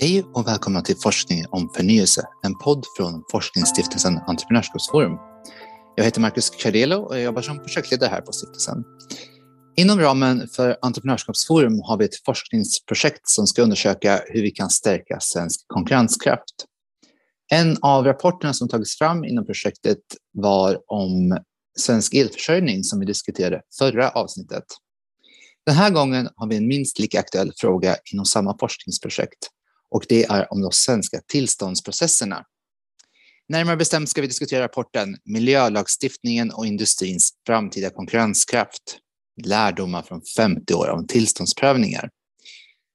Hej och välkomna till Forskning om förnyelse, en podd från forskningsstiftelsen Entreprenörskapsforum. Jag heter Marcus Cardelo och jag jobbar som projektledare här på stiftelsen. Inom ramen för Entreprenörskapsforum har vi ett forskningsprojekt som ska undersöka hur vi kan stärka svensk konkurrenskraft. En av rapporterna som tagits fram inom projektet var om svensk elförsörjning som vi diskuterade förra avsnittet. Den här gången har vi en minst lika aktuell fråga inom samma forskningsprojekt och det är om de svenska tillståndsprocesserna. Närmare bestämt ska vi diskutera rapporten Miljölagstiftningen och industrins framtida konkurrenskraft. Lärdomar från 50 år av tillståndsprövningar.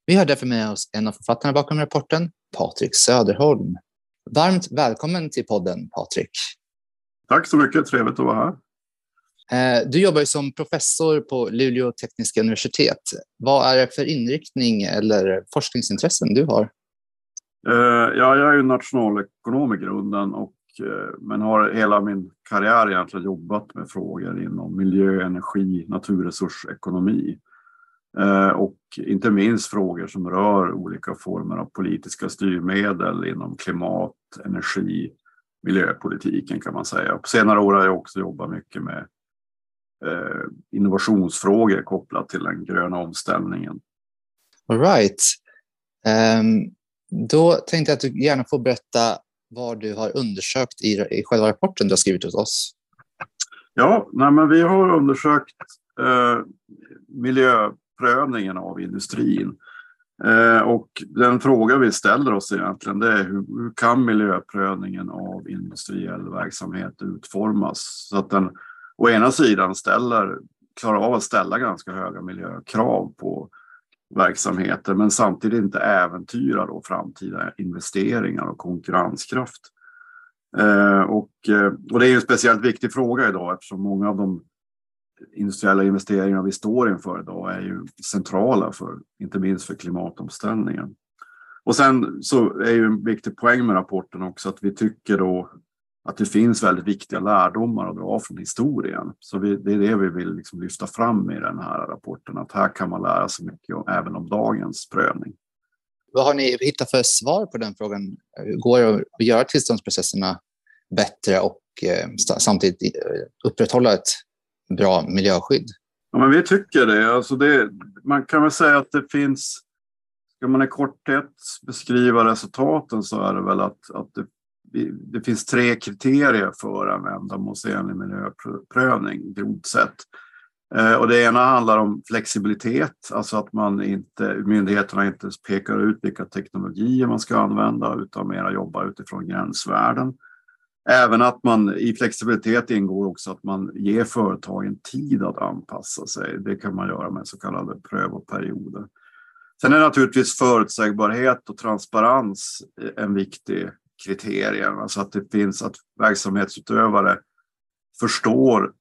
Vi har därför med oss en av författarna bakom rapporten, Patrik Söderholm. Varmt välkommen till podden, Patrik. Tack så mycket, trevligt att vara här. Eh, du jobbar som professor på Luleå tekniska universitet. Vad är det för inriktning eller forskningsintressen du har? Eh, ja, jag är ju nationalekonom i grunden och, eh, men har hela min karriär egentligen jobbat med frågor inom miljö, energi, naturresursekonomi. Eh, och inte minst frågor som rör olika former av politiska styrmedel inom klimat, energi, miljöpolitiken kan man säga. På senare år har jag också jobbat mycket med innovationsfrågor kopplat till den gröna omställningen. All right. Um, då tänkte jag att du gärna får berätta vad du har undersökt i, i själva rapporten du har skrivit åt oss. Ja, nej, men vi har undersökt eh, miljöprövningen av industrin. Eh, och den fråga vi ställer oss egentligen det är hur, hur kan miljöprövningen av industriell verksamhet utformas så att den å ena sidan ställer, klarar av att ställa ganska höga miljökrav på verksamheter men samtidigt inte äventyra då framtida investeringar och konkurrenskraft. Eh, och, eh, och det är en speciellt viktig fråga idag eftersom många av de industriella investeringar vi står inför idag är ju centrala för, inte minst för klimatomställningen. Och sen så är ju en viktig poäng med rapporten också att vi tycker då att det finns väldigt viktiga lärdomar att dra från historien. Så vi, det är det vi vill liksom lyfta fram i den här rapporten, att här kan man lära sig mycket om, även om dagens prövning. Vad har ni hittat för svar på den frågan? Går det att göra tillståndsprocesserna bättre och eh, samtidigt eh, upprätthålla ett bra miljöskydd? Ja, men vi tycker det. Alltså det. Man kan väl säga att det finns Ska man i korthet beskriva resultaten så är det väl att, att det det finns tre kriterier för en ändamålsenlig miljöprövning, grovt sett. Eh, och det ena handlar om flexibilitet, alltså att man inte, myndigheterna inte pekar ut vilka teknologier man ska använda utan mera jobbar utifrån gränsvärden. Även att man i flexibilitet ingår också att man ger företagen tid att anpassa sig. Det kan man göra med så kallade prövoperioder. Sen är naturligtvis förutsägbarhet och transparens eh, en viktig kriterier. Alltså att det finns att verksamhetsutövare förstår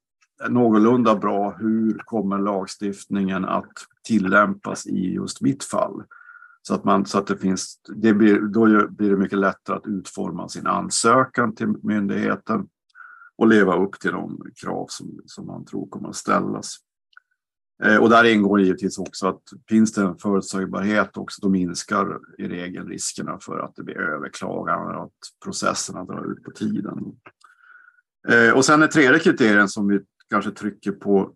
någorlunda bra hur kommer lagstiftningen att tillämpas i just mitt fall. Så att, man, så att det finns, det blir, då blir det mycket lättare att utforma sin ansökan till myndigheten och leva upp till de krav som, som man tror kommer att ställas. Eh, och där ingår givetvis också att finns det en förutsägbarhet också, då minskar i regel riskerna för att det blir överklaganden och att processerna drar ut på tiden. Eh, och sen den tredje kriterien som vi kanske trycker på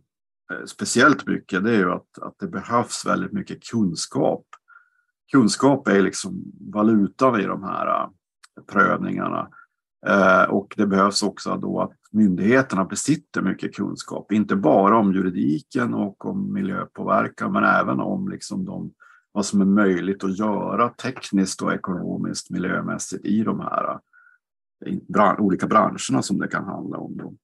eh, speciellt mycket, det är ju att, att det behövs väldigt mycket kunskap. Kunskap är liksom valutan i de här prövningarna. Eh, och det behövs också då att myndigheterna besitter mycket kunskap, inte bara om juridiken och om miljöpåverkan, men även om liksom de, vad som är möjligt att göra tekniskt och ekonomiskt miljömässigt i de här eh, olika branscherna som det kan handla om. Då.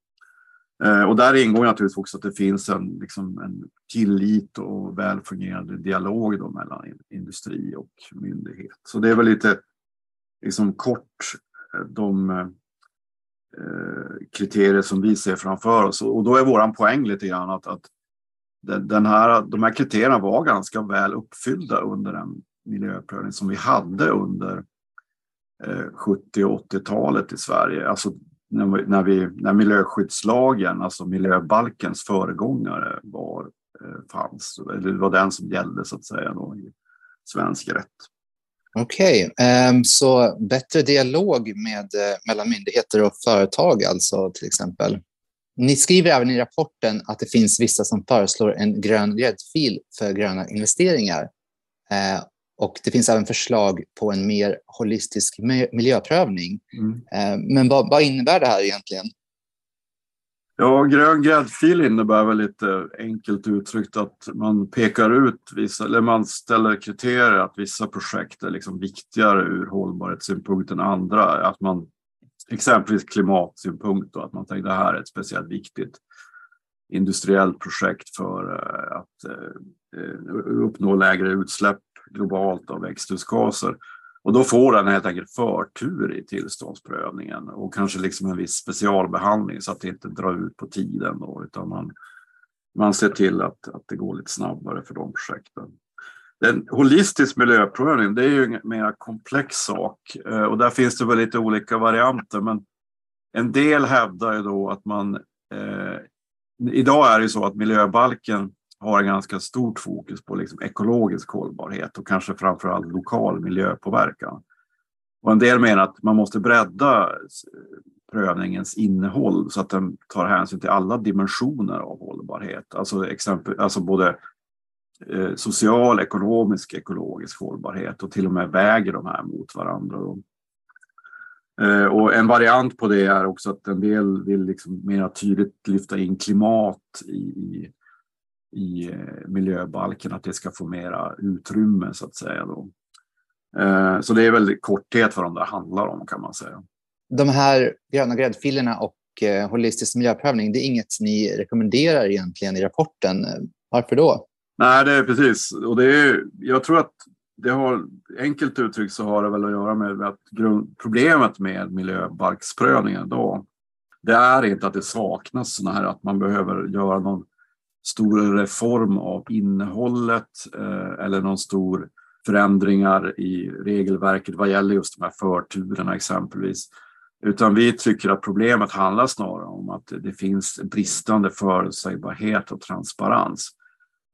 Eh, och där ingår naturligtvis också att det finns en, liksom en tillit och väl fungerande dialog då mellan industri och myndighet. Så det är väl lite liksom kort de eh, eh, kriterier som vi ser framför oss. Och då är våran poäng lite grann att, att den här, de här kriterierna var ganska väl uppfyllda under den miljöprövning som vi hade under eh, 70 och 80-talet i Sverige. Alltså när, vi, när, vi, när miljöskyddslagen, alltså miljöbalkens föregångare var, fanns. Eller det var den som gällde så att säga då, i svensk rätt. Okej, okay. um, så bättre dialog med, uh, mellan myndigheter och företag alltså till exempel. Ni skriver även i rapporten att det finns vissa som föreslår en grön gräddfil för gröna investeringar. Uh, och det finns även förslag på en mer holistisk miljöprövning. Mm. Uh, men vad, vad innebär det här egentligen? Ja, grön gräddfil innebär väl lite enkelt uttryckt att man pekar ut vissa, eller man ställer kriterier att vissa projekt är liksom viktigare ur hållbarhetssynpunkt än andra. Att man exempelvis klimatsynpunkt då, att man tänker att det här är ett speciellt viktigt industriellt projekt för eh, att eh, uppnå lägre utsläpp globalt av växthusgaser. Och då får den helt enkelt förtur i tillståndsprövningen och kanske liksom en viss specialbehandling så att det inte drar ut på tiden då, utan man, man ser till att, att det går lite snabbare för de projekten. En holistisk miljöprövning, det är ju en mer komplex sak eh, och där finns det väl lite olika varianter. Men en del hävdar ju då att man eh, Idag är det ju så att miljöbalken har ganska stort fokus på liksom ekologisk hållbarhet och kanske framförallt lokal miljöpåverkan. Och en del menar att man måste bredda prövningens innehåll så att den tar hänsyn till alla dimensioner av hållbarhet. Alltså, exempel, alltså både eh, social, ekonomisk, ekologisk hållbarhet och till och med väger de här mot varandra. Eh, och en variant på det är också att en del vill liksom mer tydligt lyfta in klimat i, i eh, miljöbalken, att det ska få mera utrymme så att säga. Då. Eh, så det är väldigt korthet vad de där handlar om kan man säga. De här gröna gräddfilerna och eh, holistisk miljöprövning, det är inget ni rekommenderar egentligen i rapporten. Varför då? Nej, det är precis. Och det är, jag tror att det har, enkelt uttryckt så har det väl att göra med att grund, problemet med miljöbalksprövningen då, det är inte att det saknas sådana här, att man behöver göra någon stor reform av innehållet eh, eller någon stor förändringar i regelverket vad gäller just de här förturerna exempelvis. Utan vi tycker att problemet handlar snarare om att det finns bristande förutsägbarhet och transparens.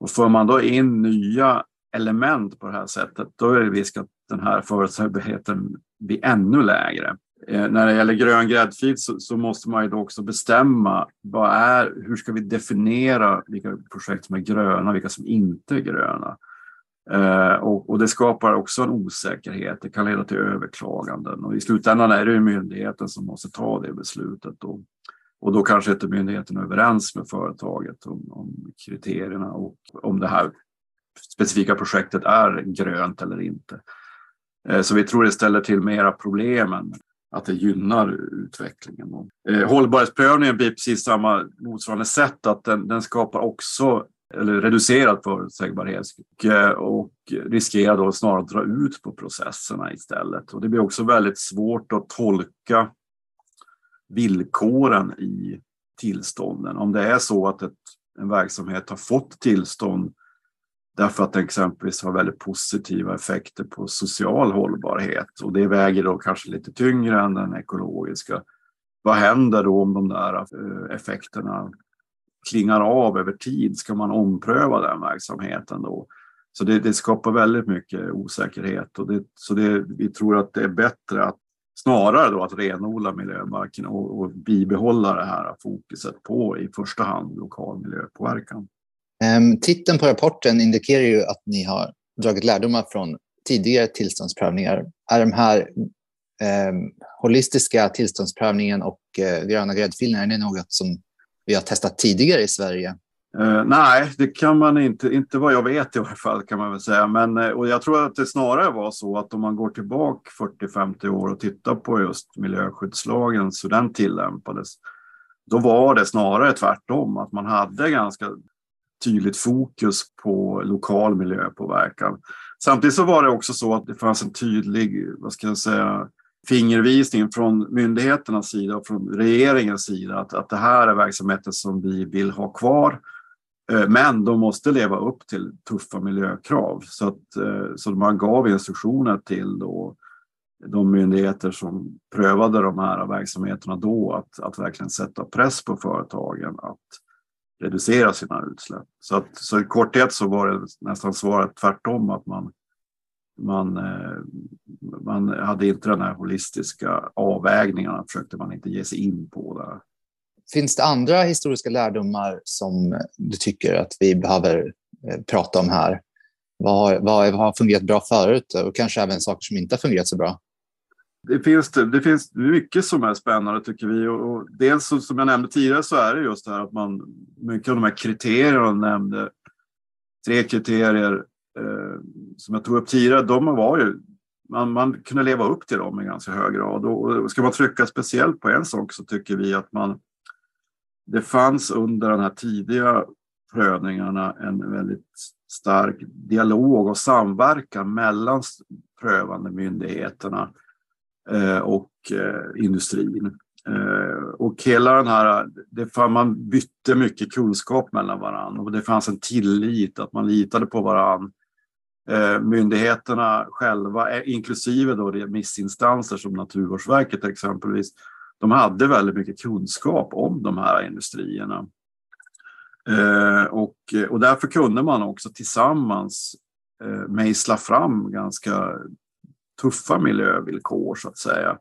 Och får man då in nya element på det här sättet, då är det risk att den här förutsägbarheten blir ännu lägre. Eh, när det gäller grön gräddfil så, så, måste man ju då också bestämma vad är, hur ska vi definiera vilka projekt som är gröna, vilka som inte är gröna. Eh, och, och, det skapar också en osäkerhet. Det kan leda till överklaganden och i slutändan är det ju myndigheten som måste ta det beslutet. Då. Och då kanske inte myndigheten är överens med företaget om, om kriterierna och om det här specifika projektet är grönt eller inte. Eh, så vi tror det ställer till mera problem än att det gynnar utvecklingen. Eh, hållbarhetsprövningen blir precis samma motsvarande sätt att den, den skapar också eller reducerad förutsägbarhet och, och riskerar då snarare att dra ut på processerna istället. Och det blir också väldigt svårt att tolka villkoren i tillstånden. Om det är så att ett, en verksamhet har fått tillstånd Därför att den exempelvis har väldigt positiva effekter på social hållbarhet och det väger då kanske lite tyngre än den ekologiska. Vad händer då om de där eh, effekterna klingar av över tid? Ska man ompröva den verksamheten då? Så det, det skapar väldigt mycket osäkerhet och det, så det, vi tror att det är bättre att snarare då att renodla miljömarken och, och bibehålla det här fokuset på i första hand lokal miljöpåverkan. Ehm, titeln på rapporten indikerar ju att ni har dragit lärdomar från tidigare tillståndsprövningar. Är de här eh, holistiska tillståndsprövningen och eh, gröna gräddfilen är det något som vi har testat tidigare i Sverige? Uh, nej, det kan man inte, inte vad jag vet i alla fall kan man väl säga. Men, eh, och jag tror att det snarare var så att om man går tillbaka 40-50 år och tittar på just miljöskyddslagen, så den tillämpades, då var det snarare tvärtom, att man hade ganska tydligt fokus på lokal miljöpåverkan. Samtidigt så var det också så att det fanns en tydlig, vad ska jag säga, fingervisning från myndigheternas sida och från regeringens sida att, att det här är verksamheter som vi vill ha kvar. Eh, men de måste leva upp till tuffa miljökrav. Så, att, eh, så man gav instruktioner till då de myndigheter som prövade de här verksamheterna då att, att verkligen sätta press på företagen att reducera sina utsläpp. Så, att, så i korthet så var det nästan svaret tvärtom att man man, eh, man hade inte den här holistiska avvägningarna, försökte man inte ge sig in på. Det. Finns det andra historiska lärdomar som du tycker att vi behöver eh, prata om här? Vad har, vad har fungerat bra förut och kanske även saker som inte har fungerat så bra? Det finns, det finns mycket som är spännande tycker vi. Och, dels som jag nämnde tidigare så är det just det här att man, mycket av de här kriterierna nämnde, tre kriterier eh, som jag tog upp tidigare, de var ju, man, man kunde leva upp till dem i ganska hög grad. Och, och ska man trycka speciellt på en sak så tycker vi att man, det fanns under den här tidiga prövningarna en väldigt stark dialog och samverkan mellan prövande myndigheterna Eh, och eh, industrin. Eh, och hela den här, det fann, man bytte mycket kunskap mellan varandra och det fanns en tillit, att man litade på varandra. Myndigheterna själva, inklusive då remissinstanser som Naturvårdsverket exempelvis, de hade väldigt mycket kunskap om de här industrierna. Och, och därför kunde man också tillsammans mejsla fram ganska tuffa miljövillkor så att säga.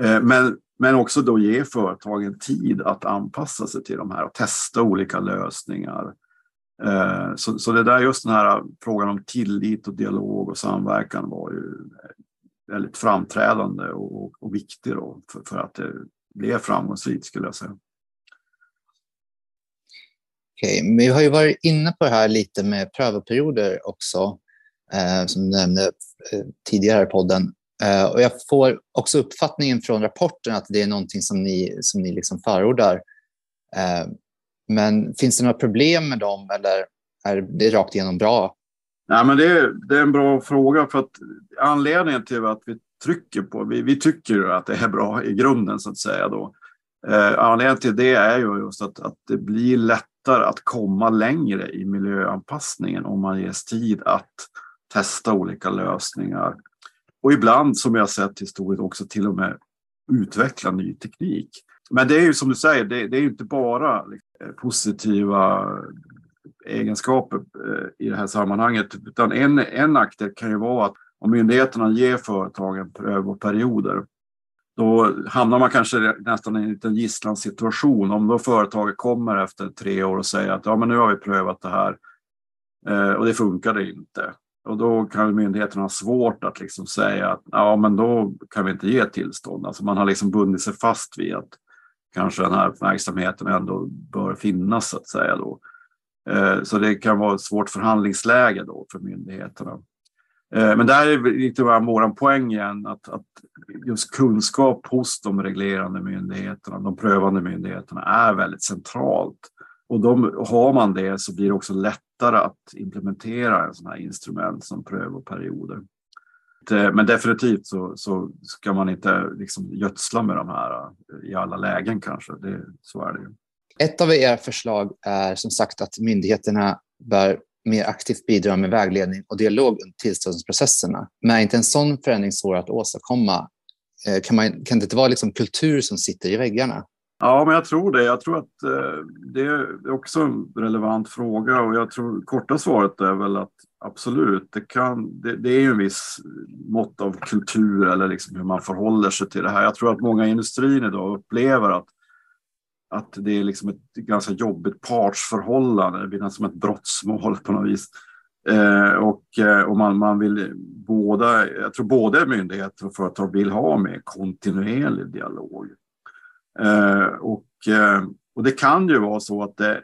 Eh, men, men också då ge företagen tid att anpassa sig till de här och testa olika lösningar. Eh, så, så det där just den här frågan om tillit och dialog och samverkan var ju väldigt framträdande och, och, och viktig då för, för att det blev framgångsrikt skulle jag säga. Okej, okay. vi har ju varit inne på det här lite med prövoperioder också, eh, som du nämnde Eh, tidigare i podden. Eh, och jag får också uppfattningen från rapporten att det är någonting som ni, som ni liksom förordar. Eh, men finns det några problem med dem eller är det rakt igenom bra? Nej, men det, är, det är en bra fråga för att anledningen till att vi trycker på, vi, vi tycker att det är bra i grunden så att säga då. Eh, anledningen till det är ju just att, att det blir lättare att komma längre i miljöanpassningen om man ges tid att testa olika lösningar. Och ibland, som jag sett historiskt, också till och med utveckla ny teknik. Men det är ju som du säger, det, det är inte bara liksom, positiva egenskaper eh, i det här sammanhanget, utan en, en nackdel kan ju vara att om myndigheterna ger företagen prövoperioder då hamnar man kanske nästan i en liten gisslansituation. Om då företaget kommer efter tre år och säger att ja, men nu har vi prövat det här eh, och det funkade inte. Och då kan myndigheterna ha svårt att liksom säga att ja, men då kan vi inte ge tillstånd. Alltså man har liksom bundit sig fast vid att kanske den här verksamheten ändå bör finnas så att säga. Då. Eh, så det kan vara ett svårt förhandlingsläge då för myndigheterna. Eh, men där är lite vår poäng igen, att, att just kunskap hos de reglerande myndigheterna, de prövande myndigheterna, är väldigt centralt. Och de, har man det så blir det också lättare att implementera en sån här instrument som prövoperioder. Men definitivt så, så ska man inte liksom gödsla med de här eh, i alla lägen kanske. Det, så är det ju. Ett av era förslag är som sagt att myndigheterna bör mer aktivt bidra med vägledning och dialog under tillståndsprocesserna. Men är inte en sån förändring svår att åstadkomma? Eh, kan, man, kan det inte vara liksom kultur som sitter i väggarna? Ja, men jag tror det. Jag tror att eh, det är också en relevant fråga och jag tror korta svaret är väl att absolut, det, kan, det, det är ju en viss mått av kultur eller liksom hur man förhåller sig till det här. Jag tror att många i industrin idag upplever att att det är liksom ett ganska jobbigt partsförhållande. Det blir nästan som ett brottsmål på något vis. Eh, och eh, och man, man vill båda, jag tror både myndigheter och företag vill ha mer kontinuerlig dialog. Eh, och, eh, och det kan ju vara så att det,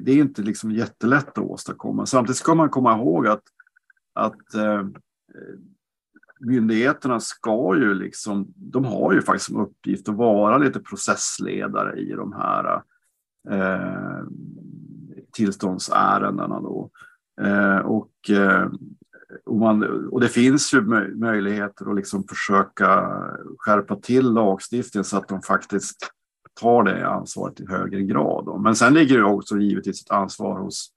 det är inte liksom jättelätt att åstadkomma. Samtidigt ska man komma ihåg att, att eh, myndigheterna ska ju liksom, de har ju faktiskt som uppgift att vara lite processledare i de här eh, tillståndsärendena. Då. Eh, och, eh, och, man, och det finns ju möjligheter att liksom försöka skärpa till lagstiftningen så att de faktiskt tar det ansvaret i högre grad. Då. Men sen ligger det också givetvis ett ansvar hos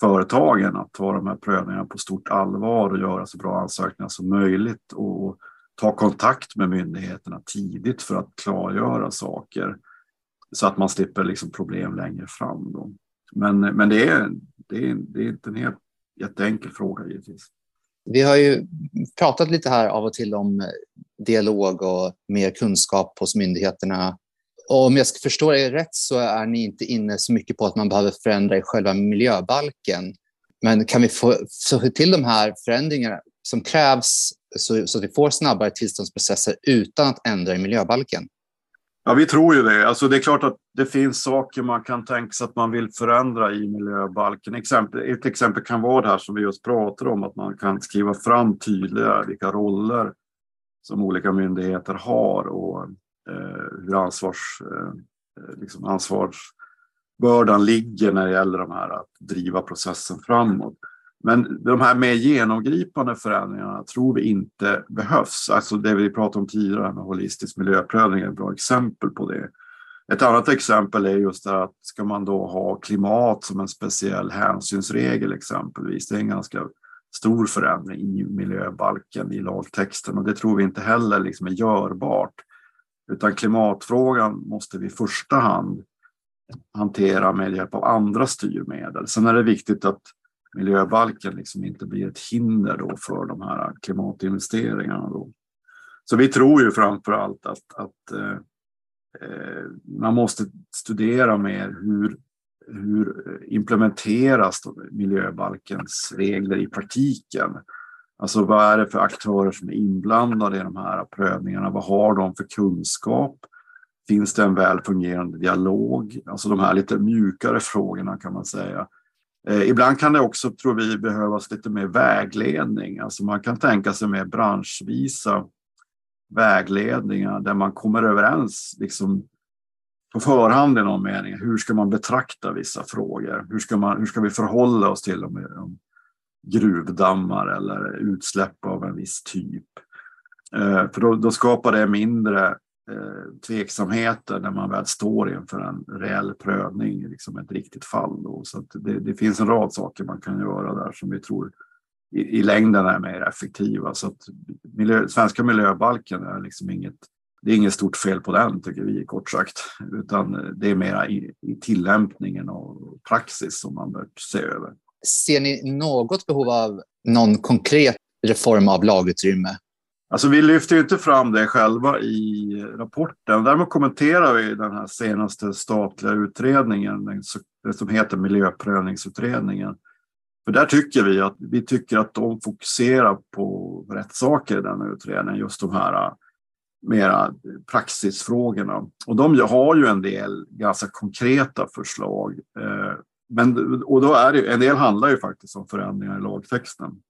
företagen att ta de här prövningarna på stort allvar och göra så bra ansökningar som möjligt och ta kontakt med myndigheterna tidigt för att klargöra saker så att man slipper liksom problem längre fram. Då. Men, men det, är, det, är, det är inte en helt jätteenkel fråga givetvis. Vi har ju pratat lite här av och till om eh, dialog och mer kunskap hos myndigheterna. Och om jag ska förstå er rätt så är ni inte inne så mycket på att man behöver förändra i själva miljöbalken. Men kan vi få, få till de här förändringarna som krävs så, så att vi får snabbare tillståndsprocesser utan att ändra i miljöbalken? Ja, vi tror ju det. Alltså, det är klart att det finns saker man kan tänka sig att man vill förändra i miljöbalken. Exempel, ett exempel kan vara det här som vi just pratade om, att man kan skriva fram tydligare vilka roller som olika myndigheter har och eh, hur ansvars, eh, liksom ansvarsbördan ligger när det gäller de här att driva processen framåt. Men de här mer genomgripande förändringarna tror vi inte behövs. Alltså det vi pratade om tidigare med holistisk miljöprövning är ett bra exempel på det. Ett annat exempel är just det att ska man då ha klimat som en speciell hänsynsregel exempelvis. Det är en ganska stor förändring i miljöbalken, i lagtexten och det tror vi inte heller liksom är görbart. Utan klimatfrågan måste vi i första hand hantera med hjälp av andra styrmedel. Sen är det viktigt att miljöbalken liksom inte blir ett hinder då för de här klimatinvesteringarna. Då. Så vi tror ju framför allt att, att eh, eh man måste studera mer hur, hur implementeras miljöbalkens regler i praktiken. Alltså vad är det för aktörer som är inblandade i de här prövningarna? Vad har de för kunskap? Finns det en väl fungerande dialog? Alltså de här lite mjukare frågorna kan man säga. Eh, ibland kan det också, tror vi, behövas lite mer vägledning. Alltså man kan tänka sig mer branschvisa vägledningar där man kommer överens liksom, på förhand i någon mening. Hur ska man betrakta vissa frågor? Hur ska, man, hur ska vi förhålla oss till dem, om gruvdammar eller utsläpp av en viss typ? Eh, för då, då skapar det mindre Eh, tveksamheter när man väl står inför en reell prövning, liksom ett riktigt fall. Då. Så det, det, finns en rad saker man kan göra där som vi tror i, i längden är mer effektiva. Så att miljö, svenska miljöbalken är liksom inget det är inget stort fel på den, tycker vi kort sagt, utan det är mera i, i tillämpningen och praxis som man bör se över. Ser ni något behov av någon konkret reform av lagutrymme Alltså vi lyfter inte fram det själva i rapporten. Däremot kommenterar vi den här senaste statliga utredningen, det som heter miljöprövningsutredningen. För där tycker vi att vi tycker att de fokuserar på rätt saker i den utredningen, just de här äh, mera praxisfrågorna. Och de har ju en del ganska konkreta förslag. Äh, men, och då är det, en del handlar ju faktiskt om förändringar i lagtexten.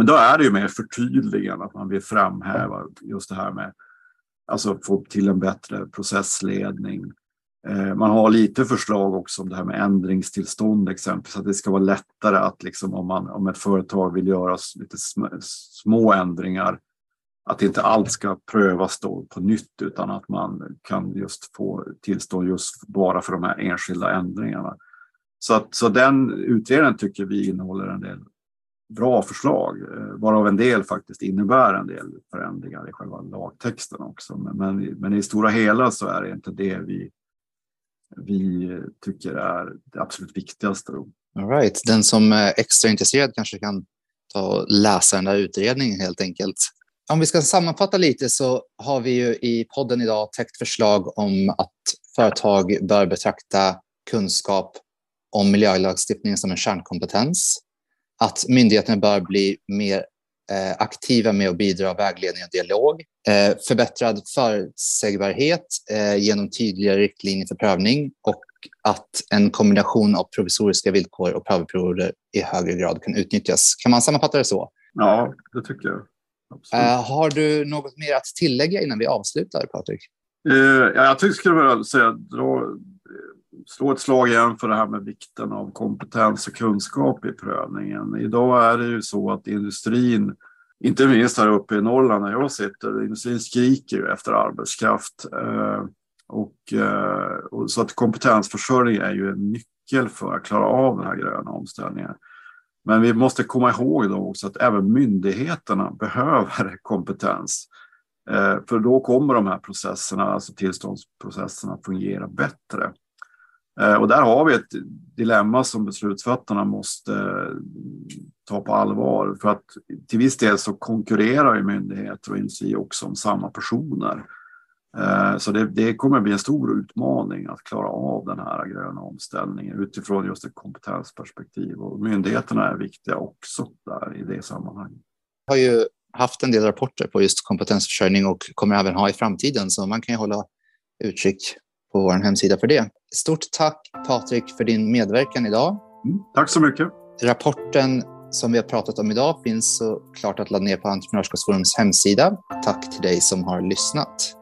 Men då är det ju mer förtydligande att man vill framhäva just det här med alltså få till en bättre processledning. Eh, man har lite förslag också om det här med ändringstillstånd exempelvis, att det ska vara lättare att liksom om, man, om ett företag vill göra lite små ändringar, att inte allt ska prövas då på nytt utan att man kan just få tillstånd just bara för de här enskilda ändringarna. Så, att, så den utredningen tycker vi innehåller en del bra förslag, eh, varav en del faktiskt innebär en del förändringar i själva lagtexten också. Men, men, men i stora hela så är det inte det vi, vi tycker är det absolut viktigaste. All right. Den som är extra intresserad kanske kan ta och läsa den där utredningen helt enkelt. Om vi ska sammanfatta lite så har vi ju i podden idag täckt förslag om att företag bör betrakta kunskap om miljölagstiftningen som en kärnkompetens att myndigheterna bör bli mer eh, aktiva med att bidra vägledning och dialog. Eh, förbättrad förutsägbarhet eh, genom tydligare riktlinjer för prövning och att en kombination av provisoriska villkor och prövperioder i högre grad kan utnyttjas. Kan man sammanfatta det så? Ja, det tycker jag. Uh, har du något mer att tillägga innan vi avslutar, Patrik? Uh, ja, jag skulle vilja säga, dra, slå ett slag igen för det här med vikten av kompetens och kunskap i prövningen. Idag är det ju så att industrin, inte minst här uppe i Norrland där jag sitter, industrin skriker ju efter arbetskraft. Eh, och, eh, och, så att kompetensförsörjning är ju en nyckel för att klara av den här gröna omställningen. Men vi måste komma ihåg då också att även myndigheterna behöver kompetens. Eh, för då kommer de här processerna, alltså tillståndsprocesserna, fungera bättre. Eh, och där har vi ett dilemma som beslutsfattarna måste eh, ta på allvar. För att till viss del så konkurrerar ju myndigheter och industri också om samma personer. Eh, så det, det kommer bli en stor utmaning att klara av den här gröna omställningen utifrån just ett kompetensperspektiv. Och myndigheterna är viktiga också där i det sammanhanget. Jag har ju haft en del rapporter på just kompetensförsörjning och kommer även ha i framtiden, så man kan ju hålla utkik på vår hemsida för det. Stort tack Patrik för din medverkan idag. Mm, tack så mycket. Rapporten som vi har pratat om idag finns såklart att ladda ner på Entreprenörskapsforums hemsida. Tack till dig som har lyssnat.